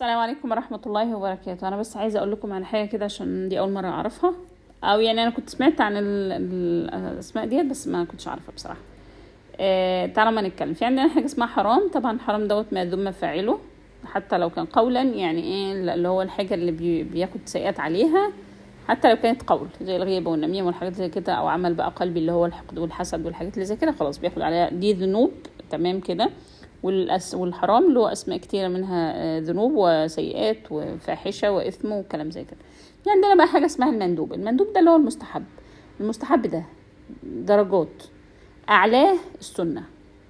السلام عليكم ورحمة الله وبركاته. أنا بس عايزة أقول لكم على حاجة كده عشان دي أول مرة أعرفها. أو يعني أنا كنت سمعت عن ال- ال- الأسماء ديت بس ما كنتش أعرفها بصراحة. آه تعالوا ما نتكلم. في عندنا حاجة اسمها حرام. طبعا حرام دوت ما ذم فاعله حتى لو كان قولا يعني إيه اللي هو الحاجة اللي بي بياخد سيئات عليها. حتى لو كانت قول زي الغيبة والنميمة والحاجات زي كده أو عمل بقى قلبي اللي هو الحقد والحسد والحاجات اللي زي كده خلاص بياخد عليها دي ذنوب. تمام كده؟ والأس والحرام له أسماء كتيرة منها آه، ذنوب وسيئات وفاحشة وإثم وكلام زي كده. يعني عندنا بقى حاجة اسمها المندوب. المندوب ده اللي هو المستحب. المستحب ده درجات أعلاه السنة.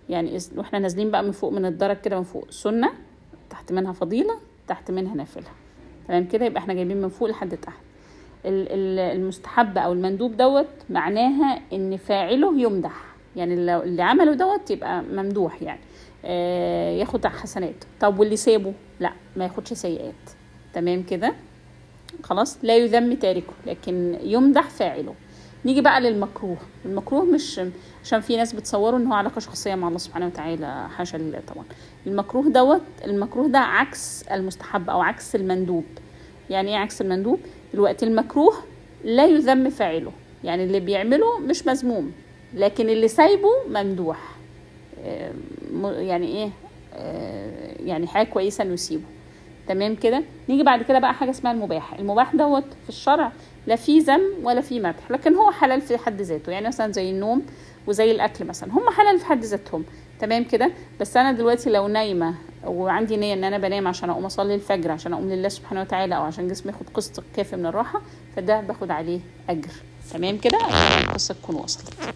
يعني وإحنا نازلين بقى من فوق من الدرج كده من فوق. سنة تحت منها فضيلة تحت منها نافلة. تمام كده؟ يبقى إحنا جايبين من فوق لحد تحت. ال- ال- المستحب أو المندوب دوت معناها إن فاعله يمدح. يعني اللي عمله دوت يبقى ممدوح يعني. ياخد حسنات. طب واللي سابه؟ لا ما ياخدش سيئات. تمام كده؟ خلاص؟ لا يذم تاركه لكن يمدح فاعله. نيجي بقى للمكروه. المكروه مش عشان في ناس بتصوروا إن هو علاقة شخصية مع الله سبحانه وتعالى حاشا لله طبعا المكروه دوت المكروه ده عكس المستحب أو عكس المندوب. يعني إيه عكس المندوب؟ دلوقتي المكروه لا يذم فاعله. يعني اللي بيعمله مش مذموم لكن اللي سايبه ممدوح. آه، يعني إيه آه، يعني حاجة كويسة انه يسيبه تمام كده؟ نيجي بعد كده بقى حاجة اسمها المباح. المباح دوت في الشرع لا فيه ذم ولا فيه مدح لكن هو حلال في حد ذاته. يعني مثلا زي النوم وزي الأكل مثلا هم حلال في حد ذاتهم. تمام كده؟ بس أنا دلوقتي لو نايمة وعندي نية إن أنا بنام عشان أقوم أصلي الفجر عشان أقوم لله سبحانه وتعالى أو عشان جسمي ياخد قسط كافي من الراحة فده باخد عليه أجر. تمام كده؟ القصة تكون وصلت